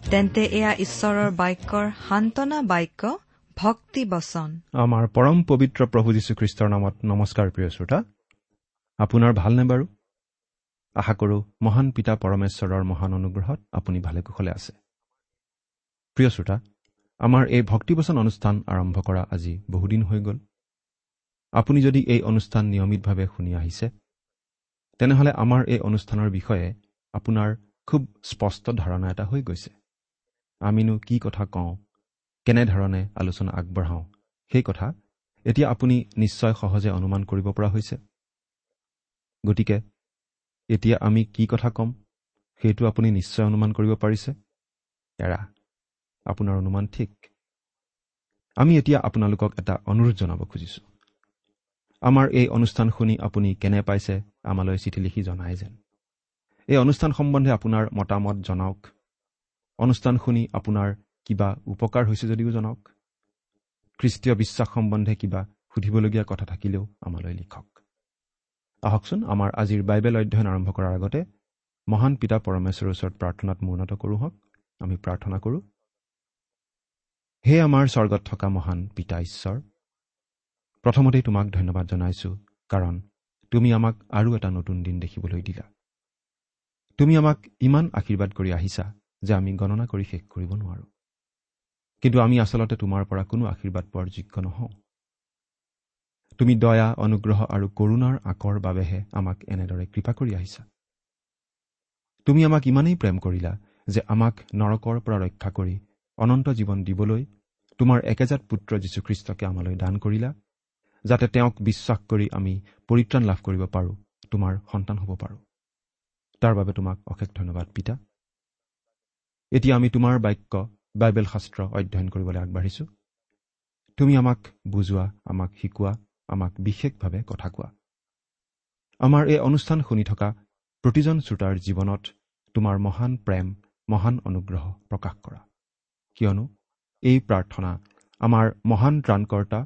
তেন্তে এয়া ঈশ্বৰৰ বাক্যৰ সান্তনা বাক্য ভক্তি বচন। আমাৰ পৰম পবিত্ৰ প্ৰভু যীশুখ্ৰীষ্টৰ নামত নমস্কাৰ প্ৰিয় শ্ৰোতা। আপোনাৰ ভালনে বাৰু? আশা কৰোঁ মহান পিতা পৰমেশ্বৰৰ মহান অনুগ্ৰহত আপুনি ভালে কুশলে আছে। প্ৰিয় শ্ৰোতা আমাৰ এই ভক্তিবচন অনুষ্ঠান আৰম্ভ কৰা আজি বহুদিন হৈ গ'ল। আপুনি যদি এই অনুষ্ঠান নিয়মিতভাৱে শুনি আহিছে তেনেহ'লে আমাৰ এই অনুষ্ঠানৰ বিষয়ে আপোনাৰ খুব স্পষ্ট ধাৰণা এটা হৈ গৈছে। আমিনো কি কথা কওঁ? কেনেধৰণে আলোচনা আগবঢ়াওঁ? সেই কথা এতিয়া আপুনি নিশ্চয় সহজে অনুমান কৰিব পৰা হৈছে। গতিকে এতিয়া আমি কি কথা ক'ম? সেইটো আপুনি নিশ্চয় অনুমান কৰিব পাৰিছে। এৰা আপোনাৰ অনুমান ঠিক। আমি এতিয়া আপোনালোকক এটা অনুৰোধ জনাব খুজিছোঁ। আমাৰ এই অনুষ্ঠান শুনি আপুনি কেনে পাইছে আমালৈ চিঠি লিখি জনাই যেন। এই অনুষ্ঠান সম্বন্ধে আপোনাৰ মতামত জনাওক। অনুষ্ঠান শুনি আপোনাৰ কিবা উপকাৰ হৈছে যদিও জনাওক। খ্ৰীষ্টীয় বিশ্বাস সম্বন্ধে কিবা সুধিবলগীয়া কথা থাকিলেও আমালৈ লিখক। আহকচোন আমাৰ আজিৰ বাইবেল অধ্যয়ন আৰম্ভ কৰাৰ আগতে মহান পিতা পৰমেশ্বৰৰ ওচৰত প্ৰাৰ্থনাত মূৰ্ণত কৰোঁ হওক। আমি প্ৰাৰ্থনা কৰোঁ হে আমাৰ স্বৰ্গত থকা মহান পিতা ঈশ্বৰ প্ৰথমতেই তোমাক ধন্যবাদ জনাইছোঁ কাৰণ তুমি আমাক আৰু এটা নতুন দিন দেখিবলৈ দিলা। তুমি আমাক ইমান আশীৰ্বাদ কৰি আহিছা যে আমি গণনা কৰি শেষ কৰিব নোৱাৰোঁ। কিন্তু আমি আচলতে তোমাৰ পৰা কোনো আশীৰ্বাদ পোৱাৰ যোগ্য নহওঁ। তুমি দয়া অনুগ্ৰহ আৰু কৰোণাৰ আকৰ বাবেহে আমাক এনেদৰে কৃপা কৰি আহিছা। তুমি আমাক ইমানেই প্ৰেম কৰিলা যে আমাক নৰকৰ পৰা ৰক্ষা কৰি অনন্ত জীৱন দিবলৈ তোমাৰ একেজাত পুত্ৰ যীশুখ্ৰীষ্টকে আমালৈ দান কৰিলা যাতে তেওঁক বিশ্বাস কৰি আমি পৰিত্ৰাণ লাভ কৰিব পাৰোঁ তোমাৰ সন্তান হ'ব পাৰোঁ। তাৰ বাবে তোমাক অশেষ ধন্যবাদ পিতা। এতিয়া আমি তোমাৰ বাক্য বাইবেল শাস্ত্ৰ অধ্যয়ন কৰিবলৈ আগবাঢ়িছোঁ। তুমি আমাক বুজোৱা আমাক শিকোৱা আমাক বিশেষভাৱে কথা কোৱা। আমাৰ এই অনুষ্ঠান শুনি থকা প্ৰতিজন শ্ৰোতাৰ জীৱনত তোমাৰ মহান প্ৰেম মহান অনুগ্ৰহ প্ৰকাশ কৰা। কিয়নো এই প্ৰাৰ্থনা আমাৰ মহান ত্ৰাণকৰ্তা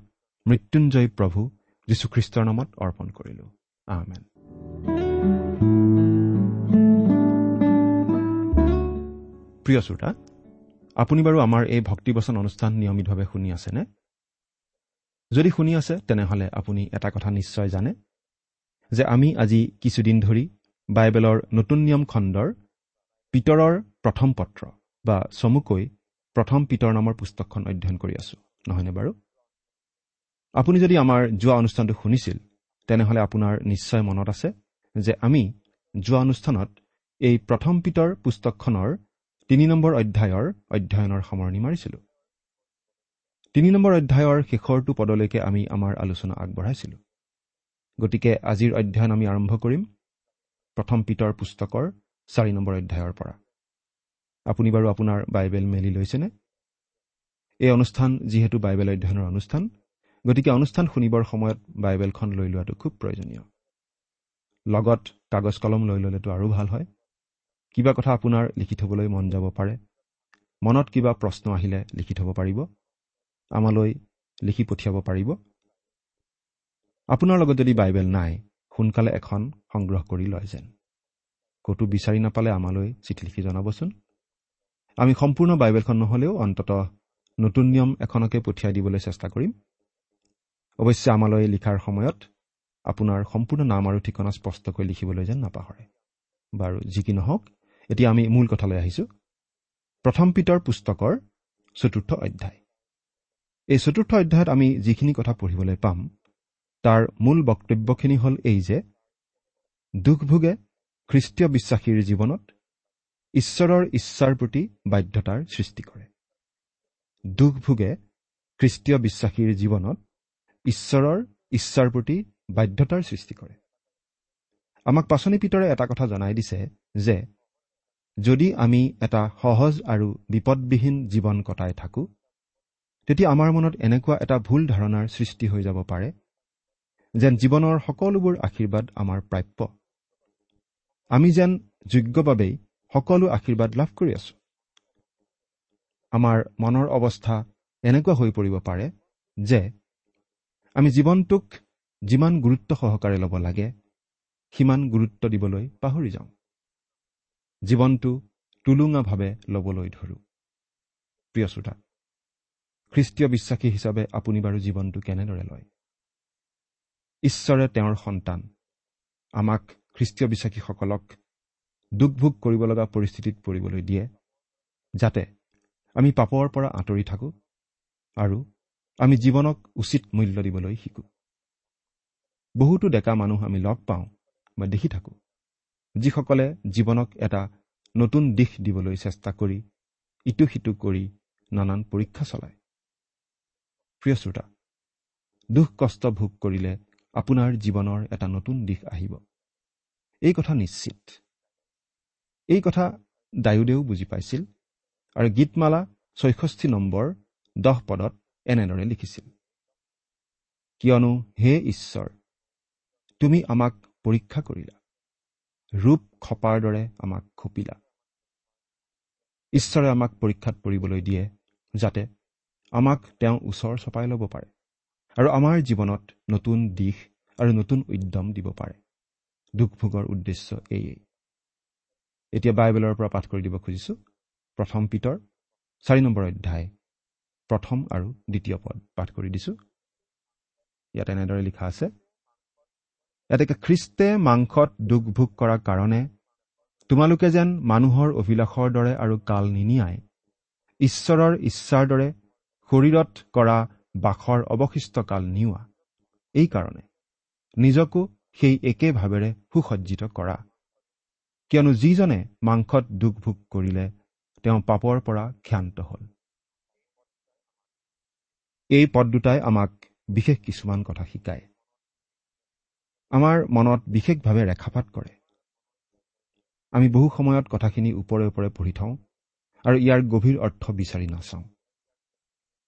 মৃত্যুঞ্জয় প্ৰভু যীশুখ্ৰীষ্টৰ নামত অৰ্পণ কৰিলোঁ। আহমেন প্ৰিয় শ্ৰোতা আপুনি বাৰু আমাৰ এই ভক্তিবচন অনুষ্ঠান নিয়মিতভাৱে শুনি আছেনে? যদি শুনি আছে তেনেহ'লে আপুনি এটা কথা নিশ্চয় জানে যে আমি আজি কিছুদিন ধৰি বাইবেলৰ নতুন নিয়ম খণ্ডৰ পিতৰৰ প্ৰথম পত্ৰ বা চমুকৈ প্ৰথম পিতৰ নামৰ পুস্তকখন অধ্যয়ন কৰি আছোঁ নহয়নে বাৰু? আপুনি যদি আমাৰ যোৱা অনুষ্ঠানটো শুনিছিল তেনেহ'লে আপোনাৰ নিশ্চয় মনত আছে যে আমি যোৱা অনুষ্ঠানত এই প্ৰথম পিতৰ পুস্তকখনৰ তিনি নম্বৰ অধ্যায়ৰ অধ্যয়নৰ সামৰণি মাৰিছিলোঁ। তিনি নম্বৰ অধ্যায়ৰ শেষৰটো পদলৈকে আমি আমাৰ আলোচনা আগবঢ়াইছিলোঁ। গতিকে আজিৰ অধ্যয়ন আমি আৰম্ভ কৰিম। প্ৰথম পিতৰ পুস্তকৰ চাৰি নম্বৰ অধ্যায়ৰ পৰা। আপুনি বাৰু আপোনাৰ বাইবেল মেলি লৈছেনে? এই অনুষ্ঠান যিহেতু বাইবেল অধ্যয়নৰ অনুষ্ঠান গতিকে অনুষ্ঠান শুনিবৰ সময়ত বাইবেলখন লৈ লোৱাটো খুব প্ৰয়োজনীয়। লগত কাগজ কলম লৈ ল'লেতো আৰু ভাল হয়। কিবা কথা আপোনাৰ লিখি থ'বলৈ মন যাব পাৰে? মনত কিবা প্ৰশ্ন আহিলে লিখি থ'ব পাৰিব? আমালৈ লিখি পঠিয়াব পাৰিব? আপোনাৰ লগত যদি বাইবেল নাই সোনকালে এখন সংগ্ৰহ কৰি লয় যেন। ক'তো বিচাৰি নাপালে আমালৈ চিঠি লিখি জনাবচোন। আমি সম্পূৰ্ণ বাইবেলখন নহ'লেও অন্ততঃ নতুন নিয়ম এখনকে পঠিয়াই দিবলৈ চেষ্টা কৰিম। অৱশ্যে আমালৈ লিখাৰ সময়ত আপোনাৰ সম্পূৰ্ণ নাম আৰু ঠিকনা স্পষ্টকৈ লিখিবলৈ যেন নাপাহৰে। বাৰু যি কি নহওক এতিয়া আমি মূল কথালৈ আহিছোঁ। প্ৰথম পিতৰ পুস্তকৰ চতুৰ্থ অধ্যায়। এই চতুৰ্থ অধ্যায়ত আমি যিখিনি কথা পঢ়িবলৈ পাম তাৰ মূল বক্তব্যখিনি হ'ল এই যে দুখ ভোগে খ্ৰীষ্টীয় বিশ্বাসীৰ জীৱনত ঈশ্বৰৰ ইচ্ছাৰ প্ৰতি বাধ্যতাৰ সৃষ্টি কৰে। দুখ ভোগে খ্ৰীষ্টীয় বিশ্বাসীৰ জীৱনত ঈশ্বৰৰ ইচ্ছাৰ প্ৰতি বাধ্যতাৰ সৃষ্টি কৰে। আমাক পাচনি পিতৰে এটা কথা জনাই দিছে যে যদি আমি এটা সহজ আৰু বিপদবিহীন জীৱন কটাই থাকোঁ তেতিয়া আমাৰ মনত এনেকুৱা এটা ভুল ধাৰণাৰ সৃষ্টি হৈ যাব পাৰে যেন জীৱনৰ সকলোবোৰ আশীৰ্বাদ আমাৰ প্ৰাপ্য। আমি যেন যোগ্যভাৱেই সকলো আশীৰ্বাদ লাভ কৰি আছো। আমাৰ মনৰ অৱস্থা এনেকুৱা হৈ পৰিব পাৰে যে আমি জীৱনটোক যিমান গুৰুত্ব সহকাৰে ল'ব লাগে সিমান গুৰুত্ব দিবলৈ পাহৰি যাওঁ। জীৱনটো টুলুঙাভাৱে ল'বলৈ ধৰোঁ। প্ৰিয় শ্ৰোতা খ্ৰীষ্টীয় বিশ্বাসী হিচাপে আপুনি বাৰু জীৱনটো কেনেদৰে লয়? ঈশ্বৰে তেওঁৰ সন্তান আমাক খ্ৰীষ্টীয় বিশ্বাসীসকলক দুখ ভোগ কৰিব লগা পৰিস্থিতিত পৰিবলৈ দিয়ে যাতে আমি পাপৰ পৰা আঁতৰি থাকোঁ আৰু আমি জীৱনক উচিত মূল্য দিবলৈ শিকোঁ। বহুতো ডেকা মানুহ আমি লগ পাওঁ বা দেখি থাকোঁ। যিসকলে জীৱনক এটা নতুন দিশ দিবলৈ চেষ্টা কৰি ইটো সিটো কৰি নানান পৰীক্ষা চলায়। প্ৰিয় শ্ৰোতা দুখ কষ্ট ভোগ কৰিলে আপোনাৰ জীৱনৰ এটা নতুন দিশ আহিব। এই কথা নিশ্চিত। এই কথা ডায়ুদেও বুজি পাইছিল আৰু গীতমালা ছয়ষষ্ঠি নম্বৰ দহ পদত এনেদৰে লিখিছিল। কিয়নো হে ঈশ্বৰ তুমি আমাক পৰীক্ষা কৰিলা। ৰূপ খপাৰ দৰে আমাক খপিলা। ঈশ্বৰে আমাক পৰীক্ষাত পৰিবলৈ দিয়ে যাতে আমাক তেওঁ ওচৰ চপাই ল'ব পাৰে আৰু আমাৰ জীৱনত নতুন দিশ আৰু নতুন উদ্যম দিব পাৰে। দুখ ভোগৰ উদ্দেশ্য এয়েই এতিয়া বাইবেলৰ পৰা পাঠ কৰি দিব খুজিছোঁ। প্ৰথম পিতৰ চাৰি নম্বৰ অধ্যায় প্ৰথম আৰু দ্বিতীয় পদ পাঠ কৰি দিছোঁ। ইয়াত এনেদৰে লিখা আছে ইয়াতে খ্ৰীষ্টে মাংসত দুখ ভোগ কৰাৰ কাৰণে তোমালোকে যেন মানুহৰ অভিলাষৰ দৰে আৰু কাল নিনিয়াই ঈশ্বৰৰ ইচ্ছাৰ দৰে শৰীৰত কৰা বাসৰ অৱশিষ্ট কাল নিওৱা এইকাৰণে নিজকো সেই একে ভাৱেৰে সুসজ্জিত কৰা। কিয়নো যিজনে মাংসত দুখ ভোগ কৰিলে তেওঁ পাপৰ পৰা ক্ষান্ত হ'ল। এই পদ দুটাই আমাক বিশেষ কিছুমান কথা শিকায়। আমাৰ মনত বিশেষভাৱে ৰেখাপাত কৰে। আমি বহু সময়ত কথাখিনি ওপৰে ওপৰে পঢ়ি থওঁ আৰু ইয়াৰ গভীৰ অৰ্থ বিচাৰি নাচাওঁ।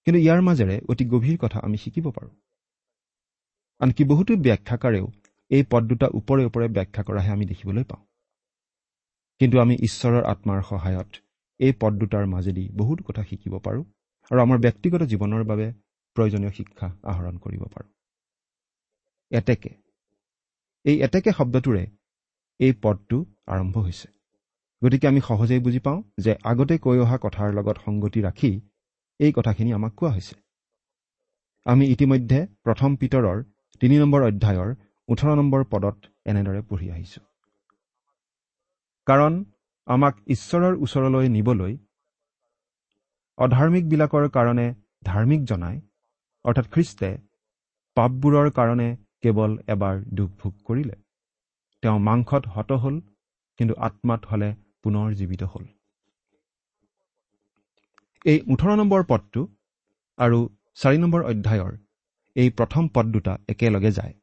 কিন্তু ইয়াৰ মাজেৰে অতি গভীৰ কথা আমি শিকিব পাৰোঁ। আনকি বহুতো ব্যাখ্যাকাৰেও এই পদ দুটা ওপৰে ওপৰে ব্যাখ্যা কৰাহে আমি দেখিবলৈ পাওঁ। কিন্তু আমি ঈশ্বৰৰ আত্মাৰ সহায়ত এই পদ দুটাৰ মাজেদি বহুতো কথা শিকিব পাৰোঁ আৰু আমাৰ ব্যক্তিগত জীৱনৰ বাবে প্ৰয়োজনীয় শিক্ষা আহৰণ কৰিব পাৰোঁ। এতেকে এই এতেকে শব্দটোৰে এই পদটো আৰম্ভ হৈছে। গতিকে আমি সহজেই বুজি পাওঁ যে আগতে কৈ অহা কথাৰ লগত সংগতি ৰাখি এই কথাখিনি আমাক কোৱা হৈছে। আমি ইতিমধ্যে প্ৰথম পিতৰৰ তিনি নম্বৰ অধ্যায়ৰ ওঠৰ নম্বৰ পদত এনেদৰে পঢ়ি আহিছোঁ। কাৰণ আমাক ঈশ্বৰৰ ওচৰলৈ নিবলৈ অধাৰ্মিকবিলাকৰ কাৰণে ধাৰ্মিক জনাই অৰ্থাৎ খ্ৰীষ্টে পাপবোৰৰ কাৰণে কেৱল এবাৰ দুখ ভোগ কৰিলে। তেওঁ মাংসত হত হ'ল কিন্তু আত্মাত হলে পুনৰ জীৱিত হ'ল। এই ওঠৰ নম্বৰ পদটো আৰু চাৰি নম্বৰ অধ্যায়ৰ এই প্ৰথম পদ দুটা একেলগে যায়।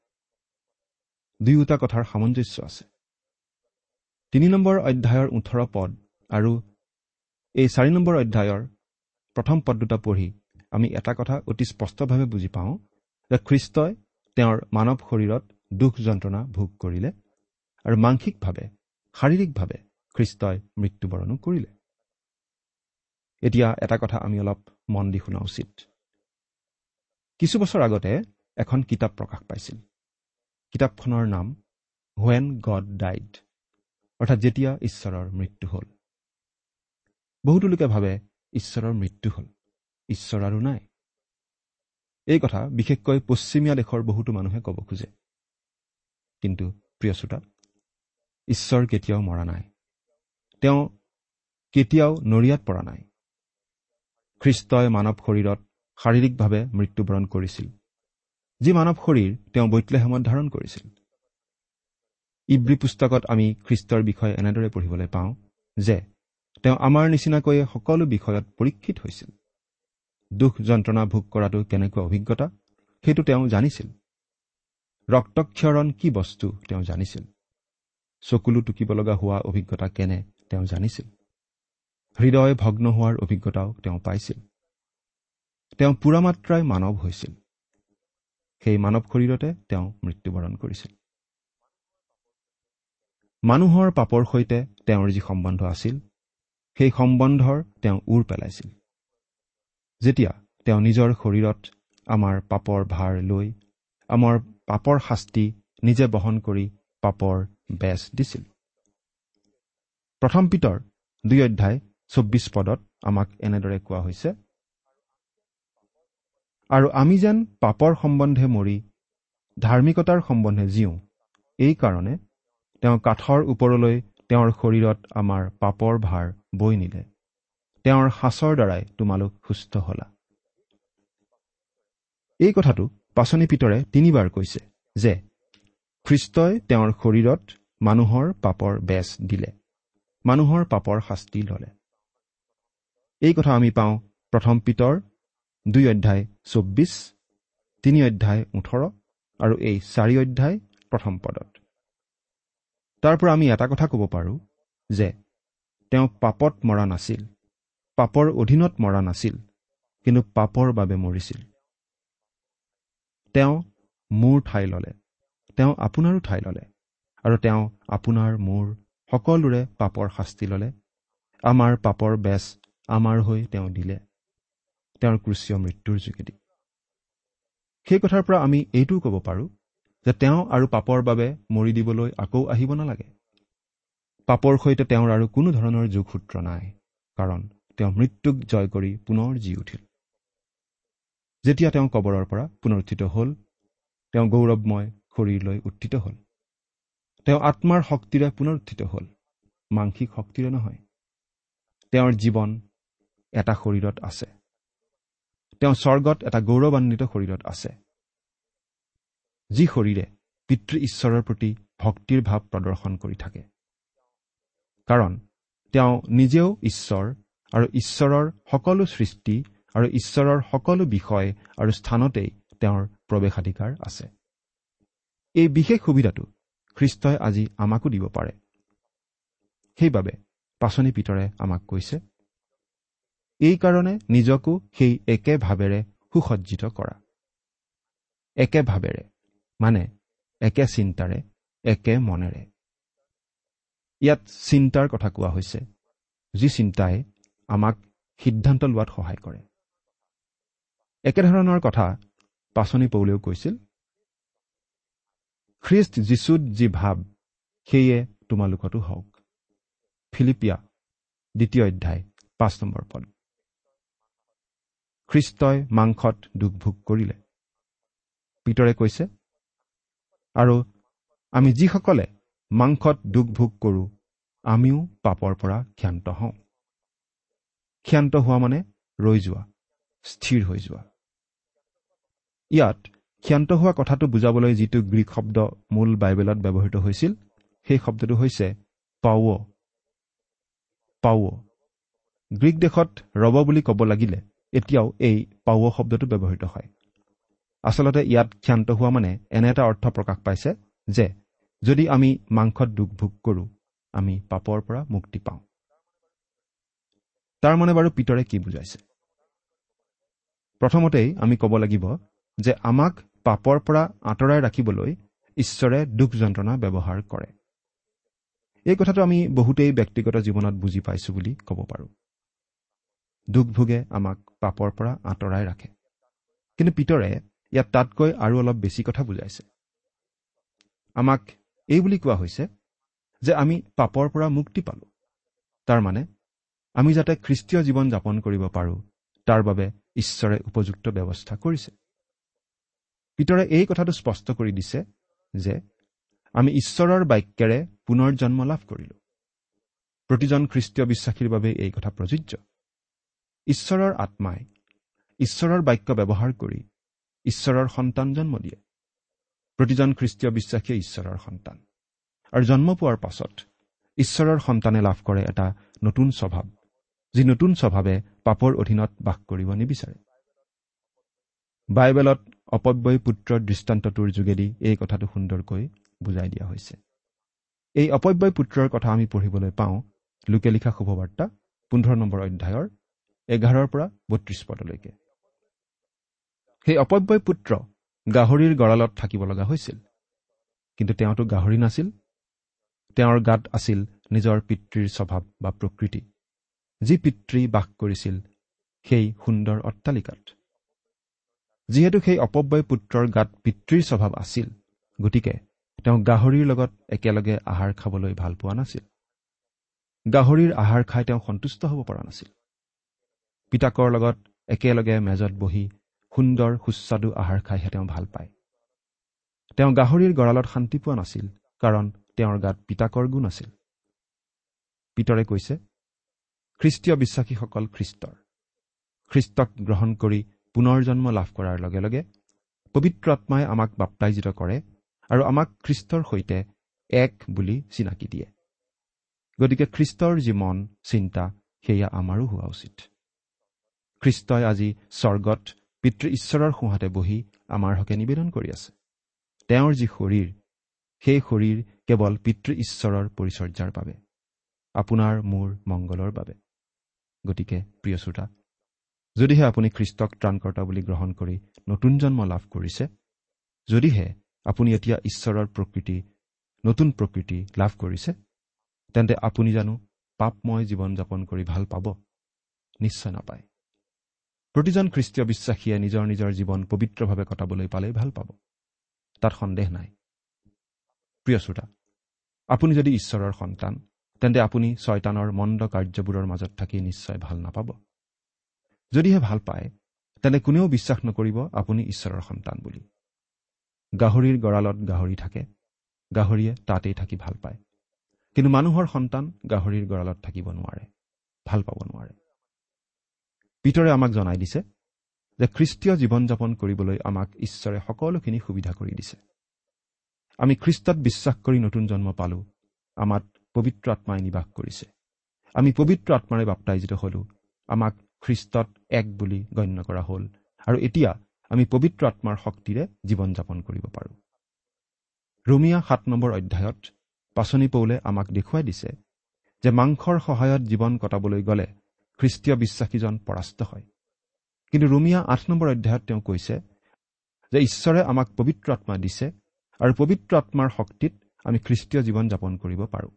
দুয়োটা কথাৰ সামঞ্জস্য আছে। তিনি নম্বৰ অধ্যায়ৰ ওঠৰ পদ আৰু এই চাৰি নম্বৰ অধ্যায়ৰ প্ৰথম পদ দুটা পঢ়ি আমি এটা কথা অতি স্পষ্টভাৱে বুজি পাওঁ যে খ্ৰীষ্টই তেওঁৰ মানৱ শৰীৰত দুখ যন্ত্ৰণা ভোগ কৰিলে আৰু মানসিকভাৱে শাৰীৰিকভাৱে খ্ৰীষ্টই মৃত্যুবৰণো কৰিলে। এতিয়া এটা কথা আমি অলপ মন দি শুনা উচিত। কিছু বছৰ আগতে এখন কিতাপ প্ৰকাশ পাইছিল। কিতাপখনৰ নাম হুৱেন গড ডাইড অৰ্থাৎ যেতিয়া ঈশ্বৰৰ মৃত্যু হ'ল। বহুতো লোকে ভাবে ঈশ্বৰৰ মৃত্যু হ'ল। ঈশ্বৰ আৰু নাই। এই কথা বিশেষকৈ পশ্চিমীয়া দেশৰ বহুতো মানুহে ক'ব খোজে। কিন্তু প্ৰিয় শ্ৰোতা ঈশ্বৰ কেতিয়াও মৰা নাই। তেওঁ কেতিয়াও নৰিয়াত পৰা নাই। খ্ৰীষ্টই মানৱ শৰীৰত শাৰীৰিকভাৱে মৃত্যুবৰণ কৰিছিল যি মানৱ শৰীৰ তেওঁ বৈতলেহেমত ধাৰণ কৰিছিল। ইব্ৰী পুস্তকত আমি খ্ৰীষ্টৰ বিষয়ে এনেদৰে পঢ়িবলৈ পাওঁ যে তেওঁ আমাৰ নিচিনাকৈয়ে সকলো বিষয়ত পৰীক্ষিত হৈছিল। দুখ যন্ত্ৰণা ভোগ কৰাটো কেনেকুৱা অভিজ্ঞতা সেইটো তেওঁ জানিছিল। ৰক্তক্ষৰণ কি বস্তু তেওঁ জানিছিল। চকুলো টুকিব লগা হোৱা অভিজ্ঞতা কেনে তেওঁ জানিছিল। হৃদয় ভগ্ন হোৱাৰ অভিজ্ঞতাও তেওঁ পাইছিল। তেওঁ পূৰা মাত্ৰাই মানৱ হৈছিল। সেই মানৱ শৰীৰতে তেওঁ মৃত্যুবৰণ কৰিছিল। মানুহৰ পাপৰ সৈতে তেওঁৰ যি সম্বন্ধ আছিল সেই সম্বন্ধৰ তেওঁ উৰ পেলাইছিল। যেতিয়া তেওঁ নিজৰ শৰীৰত আমাৰ পাপৰ ভাৰ লৈ আমাৰ পাপৰ শাস্তি নিজে বহন কৰি পাপৰ বেচ দিছিল। প্ৰথম পিতৰ দুই অধ্যায় চৌব্বিছ পদত আমাক এনেদৰে কোৱা হৈছে আৰু আমি যেন পাপৰ সম্বন্ধে মৰি ধাৰ্মিকতাৰ সম্বন্ধে জীওঁ এইকাৰণে তেওঁ কাঠৰ ওপৰলৈ তেওঁৰ শৰীৰত আমাৰ পাপৰ ভাৰ বৈ নিলে। তেওঁৰ সাঁচৰ দ্বাৰাই তোমালোক সুস্থ হলা। এই কথাটো পাচনি পিতৰে তিনিবাৰ কৈছে যে খ্ৰীষ্টই তেওঁৰ শৰীৰত মানুহৰ পাপৰ বেচ দিলে। মানুহৰ পাপৰ শাস্তি ললে। এই কথা আমি পাওঁ প্ৰথম পিতৰ দুই অধ্যায় চৌব্বিছ তিনি অধ্যায় ওঠৰ আৰু এই চাৰি অধ্যায় প্ৰথম পদত। তাৰ পৰা আমি এটা কথা ক'ব পাৰোঁ যে তেওঁ পাপত মৰা নাছিল। পাপৰ অধীনত মৰা নাছিল কিন্তু পাপৰ বাবে মৰিছিল। তেওঁ মোৰ ঠাই ল'লে তেওঁ আপোনাৰো ঠাই ল'লে আৰু তেওঁ আপোনাৰ মোৰ সকলোৰে পাপৰ শাস্তি ল'লে। আমাৰ পাপৰ বেচ আমাৰ হৈ তেওঁ দিলে তেওঁৰ ক্ৰুচীয় মৃত্যুৰ যোগেদি। সেই কথাৰ পৰা আমি এইটোও ক'ব পাৰোঁ যে তেওঁ আৰু পাপৰ বাবে মৰি দিবলৈ আকৌ আহিব নালাগে। পাপৰ সৈতে তেওঁৰ আৰু কোনো ধৰণৰ যোগসূত্ৰ নাই কাৰণ তেওঁ মৃত্যুক জয় কৰি পুনৰ জি উঠিল। যেতিয়া তেওঁ কবৰৰ পৰা পুনৰুত্থিত হ'ল তেওঁ গৌৰৱময় শৰীৰলৈ উত্থিত হ'ল। তেওঁ আত্মাৰ শক্তিৰে পুনৰুত্থিত হ'ল মাংসিক শক্তিৰে নহয়। তেওঁৰ জীৱন এটা শৰীৰত আছে। তেওঁ স্বৰ্গত এটা গৌৰৱান্বিত শৰীৰত আছে। যি শৰীৰে পিতৃ ঈশ্বৰৰ প্ৰতি ভক্তিৰ ভাৱ প্ৰদৰ্শন কৰি থাকে। কাৰণ তেওঁ নিজেও ঈশ্বৰ আৰু ঈশ্বৰৰ সকলো সৃষ্টি আৰু ঈশ্বৰৰ সকলো বিষয় আৰু স্থানতেই তেওঁৰ প্ৰৱেশাধিকাৰ আছে। এই বিশেষ সুবিধাটো খ্ৰীষ্টই আজি আমাকো দিব পাৰে। সেইবাবে পাচনি পিতৰে আমাক কৈছে এইকাৰণে নিজকো সেই একে ভাৱেৰে সুসজ্জিত কৰা। একে ভাৱেৰে মানে একে চিন্তাৰে একে মনেৰে। ইয়াত চিন্তাৰ কথা কোৱা হৈছে যি চিন্তাই আমাক সিদ্ধান্ত লোৱাত সহায় কৰে। একেধৰণৰ কথা পাচনি পৌলেও কৈছিল খ্ৰীষ্ট যীশুত যি ভাৱ সেয়ে তোমালোকতো হওক। ফিলিপিয়া দ্বিতীয় অধ্যায় পাঁচ নম্বৰ পদ। খ্ৰীষ্টই মাংসত দুখ ভোগ কৰিলে। পিতৰে কৈছে আৰু আমি যিসকলে মাংসত দুখ ভোগ কৰোঁ আমিও পাপৰ পৰা ক্ষান্ত হওঁ। ক্ষান্ত হোৱা মানে ৰৈ যোৱা স্থিৰ হৈ যোৱা। ইয়াত ক্ষান্ত হোৱা কথাটো বুজাবলৈ যিটো গ্ৰীক শব্দ মূল বাইবেলত ব্যৱহৃত হৈছিল সেই শব্দটো হৈছে পাৱ। পাৱ। গ্ৰীক দেশত ৰব বুলি ক'ব লাগিলে এতিয়াও এই পাৱ শব্দটো ব্যৱহৃত হয়। আচলতে ইয়াত ক্ষান্ত হোৱা মানে এনে এটা অৰ্থ প্ৰকাশ পাইছে যে যদি আমি মাংসত দুখ ভোগ কৰোঁ আমি পাপৰ পৰা মুক্তি পাওঁ। তাৰ মানে বাৰু পিতৰে কি বুজাইছে? প্ৰথমতেই আমি ক'ব লাগিব যে আমাক পাপৰ পৰা আঁতৰাই ৰাখিবলৈ ঈশ্বৰে দুখ যন্ত্ৰণা ব্যৱহাৰ কৰে। এই কথাটো আমি বহুতেই ব্যক্তিগত জীৱনত বুজি পাইছো বুলি ক'ব পাৰোঁ। দুখ ভোগে আমাক পাপৰ পৰা আঁতৰাই ৰাখে। কিন্তু পিতৰে ইয়াত তাতকৈ আৰু অলপ বেছি কথা বুজাইছে। আমাক এই বুলি কোৱা হৈছে যে আমি পাপৰ পৰা মুক্তি পালোঁ। তাৰমানে আমি যাতে খ্ৰীষ্টীয় জীৱন যাপন কৰিব পাৰোঁ তাৰ বাবে ঈশ্বৰে উপযুক্ত ব্যৱস্থা কৰিছে। পিতৰে এই কথাটো স্পষ্ট কৰি দিছে যে আমি ঈশ্বৰৰ বাক্যেৰে পুনৰ জন্ম লাভ কৰিলোঁ। প্ৰতিজন খ্ৰীষ্টীয় বিশ্বাসীৰ বাবে এই কথা প্ৰযোজ্য। ঈশ্বৰৰ আত্মাই ঈশ্বৰৰ বাক্য ব্যৱহাৰ কৰি ঈশ্বৰৰ সন্তান জন্ম দিয়ে। প্ৰতিজন খ্ৰীষ্টীয় বিশ্বাসীয়ে ঈশ্বৰৰ সন্তান। আৰু জন্ম পোৱাৰ পাছত ঈশ্বৰৰ সন্তানে লাভ কৰে এটা নতুন স্বভাৱ। যি নতুন স্বভাৱে পাপৰ অধীনত বাস কৰিব নিবিচাৰে। বাইবেলত অপব্যয় পুত্ৰৰ দৃষ্টান্তটোৰ যোগেদি এই কথাটো সুন্দৰকৈ বুজাই দিয়া হৈছে। এই অপব্যয় পুত্ৰৰ কথা আমি পঢ়িবলৈ পাওঁ লোকে লিখা শুভবাৰ্তা পোন্ধৰ নম্বৰ অধ্যায়ৰ এঘাৰৰ পৰা বত্ৰিশ পদলৈকে। সেই অপব্যয় পুত্ৰ গাহৰিৰ গঁড়ালত থাকিব লগা হৈছিল। কিন্তু তেওঁতো গাহৰি নাছিল। তেওঁৰ গাত আছিল নিজৰ পিতৃৰ স্বভাৱ বা প্ৰকৃতি। যি পিতৃ বাস কৰিছিল সেই সুন্দৰ অট্টালিকাত। যিহেতু সেই অপব্যয় পুত্ৰৰ গাত পিতৃৰ স্বভাৱ আছিল গতিকে তেওঁ গাহৰিৰ লগত একেলগে আহাৰ খাবলৈ ভাল পোৱা নাছিল। গাহৰিৰ আহাৰ খাই তেওঁ সন্তুষ্ট হ'ব পৰা নাছিল। পিতাকৰ লগত একেলগে মেজত বহি সুন্দৰ সুস্বাদু আহাৰ খাইহে তেওঁ ভাল পায়। তেওঁ গাহৰিৰ গঁড়ালত শান্তি পোৱা নাছিল কাৰণ তেওঁৰ গাত পিতাকৰ গুণ আছিল। পিতৰে কৈছে খ্ৰীষ্টীয় বিশ্বাসীসকল খ্ৰীষ্টৰ। খ্ৰীষ্টক গ্ৰহণ কৰি পুনৰ জন্ম লাভ কৰাৰ লগে লগে পবিত্ৰ আত্মাই আমাক বাপ্তাইজিত কৰে আৰু আমাক খ্ৰীষ্টৰ সৈতে এক বুলি চিনাকি দিয়ে। গতিকে খ্ৰীষ্টৰ যি মন চিন্তা সেয়া আমাৰো হোৱা উচিত। খ্ৰীষ্টই আজি স্বৰ্গত পিতৃ ঈশ্বৰৰ সোঁহাতে বহি আমাৰ হকে নিবেদন কৰি আছে। তেওঁৰ যি শৰীৰ সেই শৰীৰ কেৱল পিতৃ ঈশ্বৰৰ পৰিচৰ্যাৰ বাবে আপোনাৰ মোৰ মংগলৰ বাবে। গতিকে প্ৰিয় শ্ৰোতা যদিহে আপুনি খ্ৰীষ্টক ত্ৰাণকৰ্তা বুলি গ্ৰহণ কৰি নতুন জন্ম লাভ কৰিছে যদিহে আপুনি এতিয়া ঈশ্বৰৰ প্ৰকৃতি নতুন প্ৰকৃতি লাভ কৰিছে তেন্তে আপুনি জানো পাপময় জীৱন যাপন কৰি ভাল পাব? নিশ্চয় নাপায়। প্ৰতিজন খ্ৰীষ্টীয় বিশ্বাসীয়ে নিজৰ নিজৰ জীৱন পবিত্ৰভাৱে কটাবলৈ পালেই ভাল পাব। তাত সন্দেহ নাই। প্ৰিয় শ্ৰোতা আপুনি যদি ঈশ্বৰৰ সন্তান তেন্তে আপুনি ছয়তানৰ মন্দ কাৰ্যবোৰৰ মাজত থাকি নিশ্চয় ভাল নাপাব। যদিহে ভাল পায় তেন্তে কোনেও বিশ্বাস নকৰিব আপুনি ঈশ্বৰৰ সন্তান বুলি। গাহৰিৰ গঁড়ালত গাহৰি থাকে গাহৰিয়ে তাতেই থাকি ভাল পায়। কিন্তু মানুহৰ সন্তান গাহৰিৰ গঁড়ালত থাকিব নোৱাৰে ভাল পাব নোৱাৰে। পিতৰে আমাক জনাই দিছে যে খ্ৰীষ্টীয় জীৱন যাপন কৰিবলৈ আমাক ঈশ্বৰে সকলোখিনি সুবিধা কৰি দিছে। আমি খ্ৰীষ্টত বিশ্বাস কৰি নতুন জন্ম পালো আমাক পবিত্ৰ আত্মাই নিবাস কৰিছে। আমি পবিত্ৰ আত্মাৰে বাপ্তাইজিত হলো। আমাক খ্ৰীষ্টত এক বুলি গণ্য কৰা হ'ল। আৰু এতিয়া আমি পবিত্ৰ আত্মাৰ শক্তিৰে জীৱন যাপন কৰিব পাৰোঁ। ৰুমিয়া সাত নম্বৰ অধ্যায়ত পাচনি পৌলে আমাক দেখুৱাই দিছে যে মাংসৰ সহায়ত জীৱন কটাবলৈ গ'লে খ্ৰীষ্টীয় বিশ্বাসীজন পৰাস্ত হয়। কিন্তু ৰুমিয়া আঠ নম্বৰ অধ্যায়ত তেওঁ কৈছে যে ঈশ্বৰে আমাক পবিত্ৰ আত্মা দিছে আৰু পবিত্ৰ আত্মাৰ শক্তিত আমি খ্ৰীষ্টীয় জীৱন যাপন কৰিব পাৰোঁ।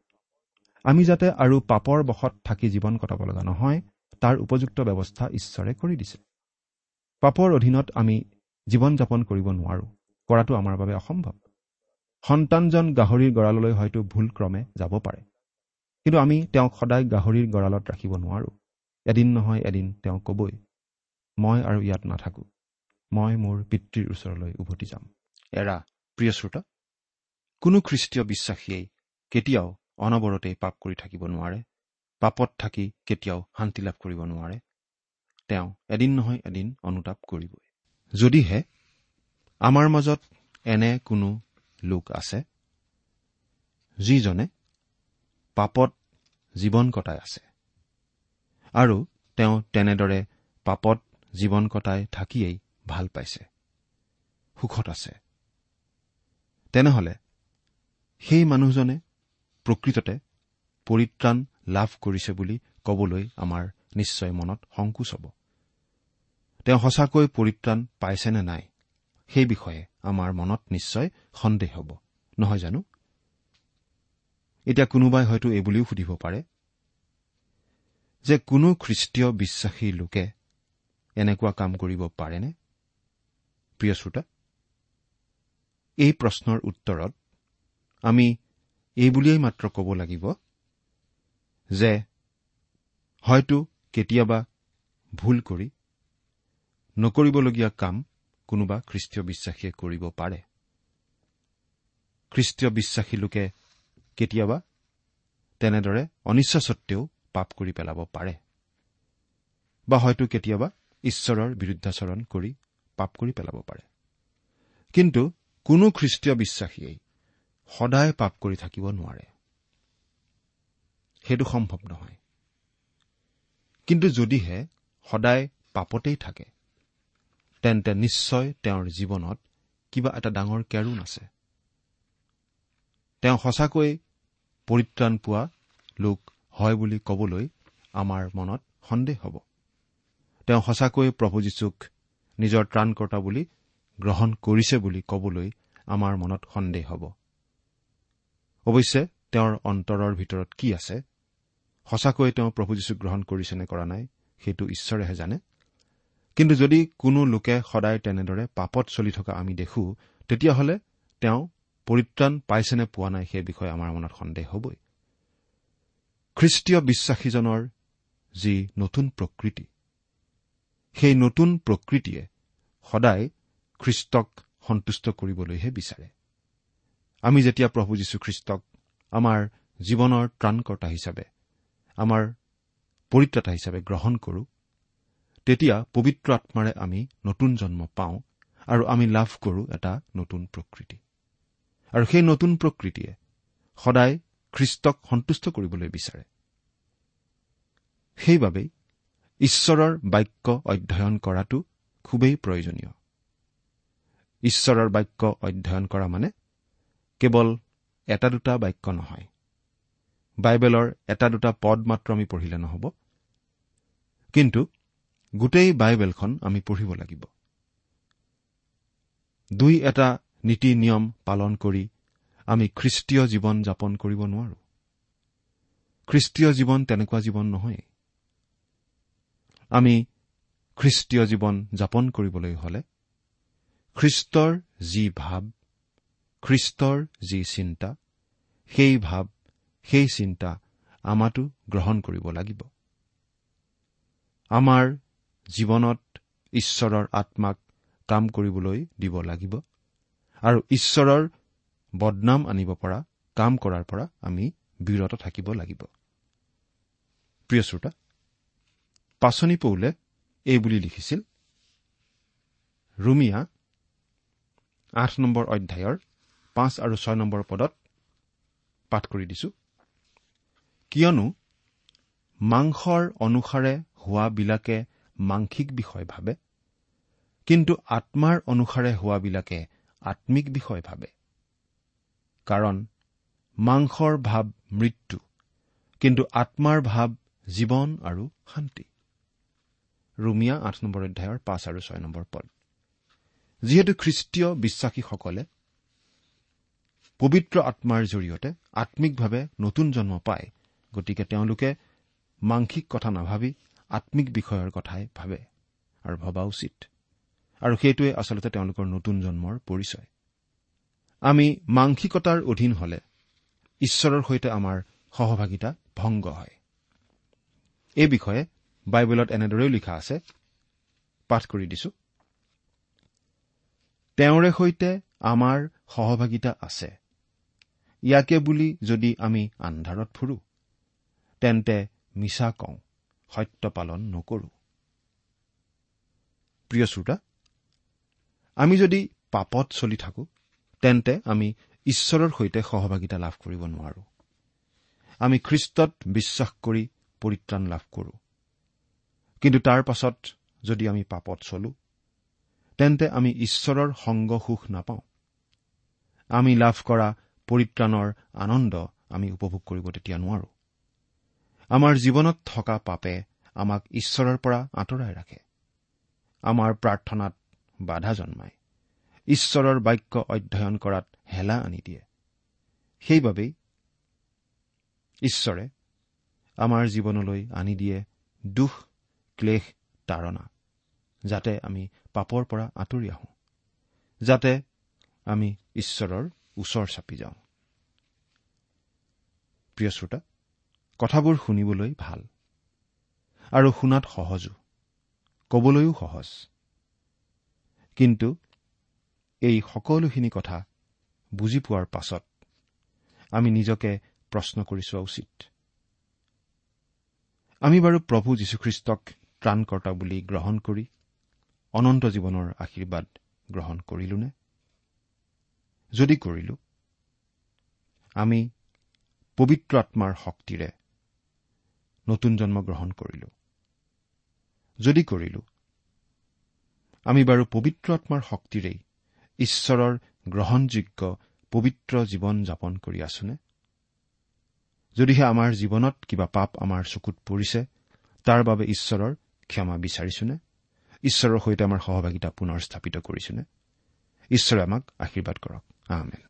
আমি যাতে আৰু পাপৰ বশত থাকি জীৱন কটাব লগা নহয় তাৰ উপযুক্ত ব্যৱস্থা ঈশ্বৰে কৰি দিছে। পাপৰ অধীনত আমি জীৱন যাপন কৰিব নোৱাৰোঁ কৰাটো আমাৰ বাবে অসম্ভৱ। সন্তানজন গাহৰিৰ গঁড়াললৈ হয়তো ভুল ক্ৰমে যাব পাৰে। কিন্তু আমি তেওঁক সদায় গাহৰিৰ গঁড়ালত ৰাখিব নোৱাৰোঁ। এদিন নহয় এদিন তেওঁ কবই মই আৰু ইয়াত নাথাকোঁ। মই মোৰ পিতৃৰ ওচৰলৈ উভতি যাম। এৰা প্ৰিয় শ্ৰোতা কোনো খ্ৰীষ্টীয় বিশ্বাসীয়ে কেতিয়াও অনবৰতে পাপ কৰি থাকিব নোৱাৰে পাপত থাকি কেতিয়াও শান্তি লাভ কৰিব নোৱাৰে। তেওঁ এদিন নহয় এদিন অনুতাপ কৰিবই। যদিহে আমাৰ মাজত এনে কোনো লোক আছে যিজনে পাপত জীৱন কটাই আছে আৰু তেওঁ তেনেদৰে পাপত জীৱন কটাই থাকিয়েই ভাল পাইছে সুখত আছে তেনেহলে সেই মানুহজনে প্ৰকৃততে পৰিত্ৰাণ লাভ কৰিছে বুলি কবলৈ আমাৰ নিশ্চয় মনত সংকোচ হ'ব। তেওঁ সঁচাকৈ পৰিত্ৰাণ পাইছেনে নাই সেই বিষয়ে আমাৰ মনত নিশ্চয় সন্দেহ হ'ব। নহয় জানো? এতিয়া কোনোবাই হয়তো এইবুলিও সুধিব পাৰে যে কোনো খ্ৰীষ্টীয় বিশ্বাসী লোকে এনেকুৱা কাম কৰিব পাৰেনে? প্ৰিয় শ্ৰোতা এই প্ৰশ্নৰ উত্তৰত আমি এই বুলিয়েই মাত্ৰ ক'ব লাগিব যে হয়তো কেতিয়াবা ভুল কৰি নকৰিবলগীয়া কাম কোনোবা খ্ৰীষ্টীয় বিশ্বাসীয়ে কৰিব পাৰে। খ্ৰীষ্টীয় বিশ্বাসী লোকে কেতিয়াবা তেনেদৰে অনিচ্ছা সত্বেও পাপ কৰি পেলাব পাৰে। বা হয়তো কেতিয়াবা ঈশ্বৰৰ বিৰুদ্ধাচৰণ কৰি পাপ কৰি পেলাব পাৰে। কিন্তু কোনো খ্ৰীষ্টীয় বিশ্বাসীয়েই সদায় পাপ কৰি থাকিব নোৱাৰে। সেইটো সম্ভৱ নহয়। কিন্তু যদিহে সদায় পাপতেই থাকে তেন্তে নিশ্চয় তেওঁৰ জীৱনত কিবা এটা ডাঙৰ কেৰুণ আছে। তেওঁ সঁচাকৈ পৰিত্ৰাণ পোৱা লোক হয় বুলি কবলৈ আমাৰ মনত সন্দেহ হ'ব। তেওঁ সঁচাকৈ প্ৰভু যীশুক নিজৰ ত্ৰাণকৰ্তা বুলি গ্ৰহণ কৰিছে বুলি কবলৈ আমাৰ মনত সন্দেহ হ'ব। অৱশ্যে তেওঁৰ অন্তৰৰ ভিতৰত কি আছে? সঁচাকৈ তেওঁ প্ৰভু যীশুক গ্ৰহণ কৰিছে নে কৰা নাই সেইটো ঈশ্বৰেহে জানে। কিন্তু যদি কোনো লোকে সদায় তেনেদৰে পাপত চলি থকা আমি দেখো তেতিয়াহ'লে তেওঁ পৰিত্ৰাণ পাইছেনে পোৱা নাই সেই বিষয়ে আমাৰ মনত সন্দেহ হ'বই। খ্ৰীষ্টীয় বিশ্বাসীজনৰ যি নতুন প্ৰকৃতি সেই নতুন প্ৰকৃতিয়ে সদায় খ্ৰীষ্টক সন্তুষ্ট কৰিবলৈহে বিচাৰে। আমি যেতিয়া প্ৰভু যীশুখ্ৰীষ্টক আমাৰ জীৱনৰ ত্ৰাণকৰ্তা হিচাপে আমাৰ পৰিত্ৰাতা হিচাপে গ্ৰহণ কৰোঁ তেতিয়া পবিত্ৰ আত্মাৰে আমি নতুন জন্ম পাওঁ আৰু আমি লাভ কৰোঁ এটা নতুন প্ৰকৃতি। আৰু সেই নতুন প্ৰকৃতিয়ে সদায় খ্ৰীষ্টক সন্তুষ্ট কৰিবলৈ বিচাৰে। সেইবাবেই ঈশ্বৰৰ বাক্য অধ্যয়ন কৰাটো খুবেই প্ৰয়োজনীয়। ঈশ্বৰৰ বাক্য অধ্যয়ন কৰা মানে কেৱল এটা দুটা বাক্য নহয়। বাইবেলৰ এটা দুটা পদ মাত্ৰ আমি পঢ়িলে নহ'ব। কিন্তু গোটেই বাইবেলখন আমি পঢ়িব লাগিব। দুই এটা নীতি নিয়ম পালন কৰি আমি খ্ৰীষ্টীয় জীৱন যাপন কৰিব নোৱাৰো। খ্ৰীষ্টীয় জীৱন তেনেকুৱা জীৱন নহয় আমি খ্ৰীষ্টীয় জীৱন যাপন কৰিবলৈ হলে খ্ৰীষ্টৰ যি ভাৱ খ্ৰীষ্টৰ যি চিন্তা সেই ভাৱ সেই চিন্তা আমাতো গ্ৰহণ কৰিব লাগিব। আমাৰ জীৱনত ঈশ্বৰৰ আত্মাক কাম কৰিবলৈ দিব লাগিব আৰু ঈশ্বৰৰ বদনাম আনিব পৰা কাম কৰাৰ পৰা আমি বিৰত থাকিব লাগিব। প্ৰিয় শ্ৰোতা পাচনি পৌলে এই বুলি লিখিছিল ৰুমিয়া আঠ নম্বৰ অধ্যায়ৰ পাঁচ আৰু ছয় নম্বৰ পদত পাঠ কৰি দিছো। কিয়নো মাংসৰ অনুসাৰে হোৱাবিলাকে মাংসিক বিষয় ভাবে কিন্তু আত্মাৰ অনুসাৰে হোৱাবিলাকে আম্মিক বিষয় ভাবে। কাৰণ মাংসৰ ভাৱ মৃত্যু কিন্তু আত্মাৰ ভাৱ জীৱন আৰু শান্তি। ৰুমিয়া আঠ নম্বৰ অধ্যায়ৰ পাঁচ আৰু ছয় নম্বৰ পদ। যিহেতু খ্ৰীষ্টীয় বিশ্বাসীসকলে পবিত্ৰ আত্মাৰ জৰিয়তে আম্মিকভাৱে নতুন জন্ম পায়। গতিকে তেওঁলোকে মাংসিক কথা নাভাবি আম্মিক বিষয়ৰ কথাই ভাবে আৰু ভবা উচিত। আৰু সেইটোৱে আচলতে তেওঁলোকৰ নতুন জন্মৰ পৰিচয়। আমি মাংসিকতাৰ অধীন হলে ঈশ্বৰৰ সৈতে আমাৰ সহভাগিতা ভংগ হয়। এই বিষয়ে বাইবেলত এনেদৰেও লিখা আছে। পাঠ কৰি দিছো। তেওঁৰে সৈতে আমাৰ সহভাগিতা আছে। ইয়াকে বুলি যদি আমি আন্ধাৰত ফুৰো তেন্তে মিছা কওঁ সত্য পালন নকৰো। প্ৰিয় শ্ৰোতা আমি যদি পাপত চলি থাকো তেন্তে আমি ঈশ্বৰৰ সৈতে সহভাগিতা লাভ কৰিব নোৱাৰো। আমি খ্ৰীষ্টত বিশ্বাস কৰি পৰিত্ৰাণ লাভ কৰো। কিন্তু তাৰ পাছত যদি আমি পাপত চলো তেন্তে আমি ঈশ্বৰৰ সংগ সুখ নাপাওঁ। আমি লাভ কৰা পৰিত্ৰাণৰ আনন্দ আমি উপভোগ কৰিব তেতিয়া নোৱাৰো। আমাৰ জীৱনত থকা পাপে আমাক ঈশ্বৰৰ পৰা আঁতৰাই ৰাখে। আমাৰ প্ৰাৰ্থনাত বাধা জন্মায়। ঈশ্বৰৰ বাক্য অধ্যয়ন কৰাত হেলা আনি দিয়ে। সেইবাবেই ঈশ্বৰে আমাৰ জীৱনলৈ আনি দিয়ে দুখ ক্লেশ তাৰণা যাতে আমি পাপৰ পৰা আঁতৰি আহোঁ। যাতে আমি ঈশ্বৰৰ ওচৰ চাপি যাওঁ। প্ৰিয় শ্ৰোতা কথাবোৰ শুনিবলৈ ভাল আৰু শুনাত সহজো কবলৈও সহজ। কিন্তু এই সকলোখিনি কথা বুজি পোৱাৰ পাছত আমি নিজকে প্ৰশ্ন কৰি চোৱা উচিত। আমি বাৰু প্ৰভু যীশুখ্ৰীষ্টক ত্ৰাণকৰ্তা বুলি গ্ৰহণ কৰি অনন্ত জীৱনৰ আশীৰ্বাদ গ্ৰহণ কৰিলোনে? যদি কৰিলো আমি পবিত্ৰ আত্মাৰ শক্তিৰে নতুন জন্ম গ্ৰহণ কৰিলো। যদি কৰিলো আমি বাৰু পবিত্ৰ আত্মাৰ শক্তিৰেই ঈশ্বৰৰ গ্ৰহণযোগ্য পবিত্ৰ জীৱন যাপন কৰি আছোনে? যদিহে আমাৰ জীৱনত কিবা পাপ আমাৰ চকুত পৰিছে তাৰ বাবে ঈশ্বৰৰ ক্ষমা বিচাৰিছোনে? ঈশ্বৰৰ সৈতে আমাৰ সহভাগিতা পুনৰ স্থাপিত কৰিছোনে? ঈশ্বৰে আমাক আশীৰ্বাদ কৰক। আহমেদ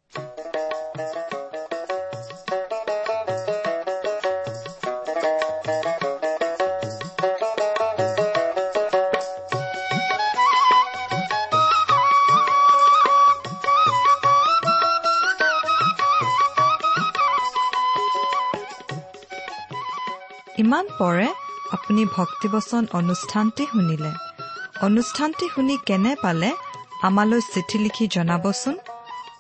ইমান পৰে আপুনি ভক্তিবচন অনুষ্ঠানটি শুনিলে। অনুষ্ঠানটি শুনি কেনে পালে আমালৈ চিঠি লিখি জনাবচোন?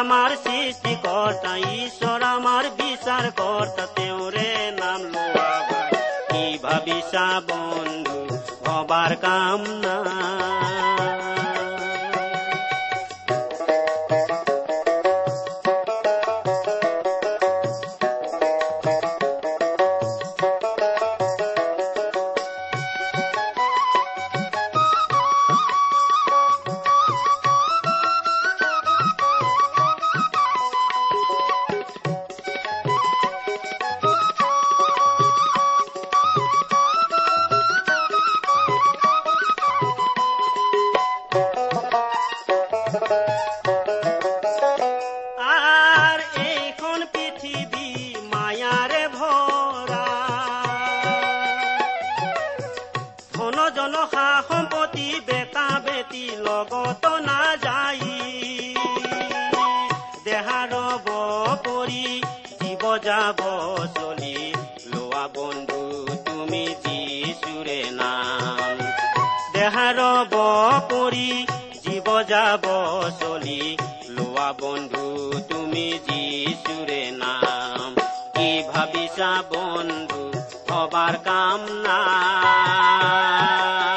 ঈশ্বৰ আমাৰ সৃষ্টিকৰ্তা ঈশ্বৰ আমাৰ বিচাৰ কৰ্তা তেওঁৰে নাম লোৱা ভাই কি ভাবিছা বন্ধু ভবাৰ কাম জন সা সম্পত্তি বেটা বেটি লগত নাযায় দেহাৰ কৰি জীৱ যাব চলি। লোৱা বন্ধু তুমি যিচুৰে নাম। দেহাৰ কৰি জীৱ যাব চলি। লোৱা বন্ধু তুমি যিচুৰে নাম। কি ভাবিছা বন্ধু হবাৰ কাম নাই।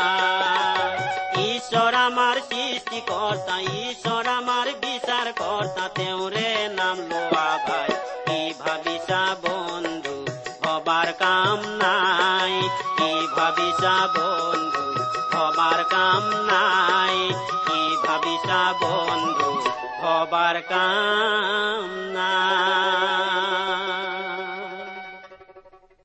সৃষ্টিকৰ্তা ঈশ্বৰ আমাৰ বিচাৰ কৰ্তা তেওঁৰে নাম লোৱা ভাই। কি ভাবিছা বন্ধু হবাৰ কাম নাই। কি ভাবিছা বন্ধু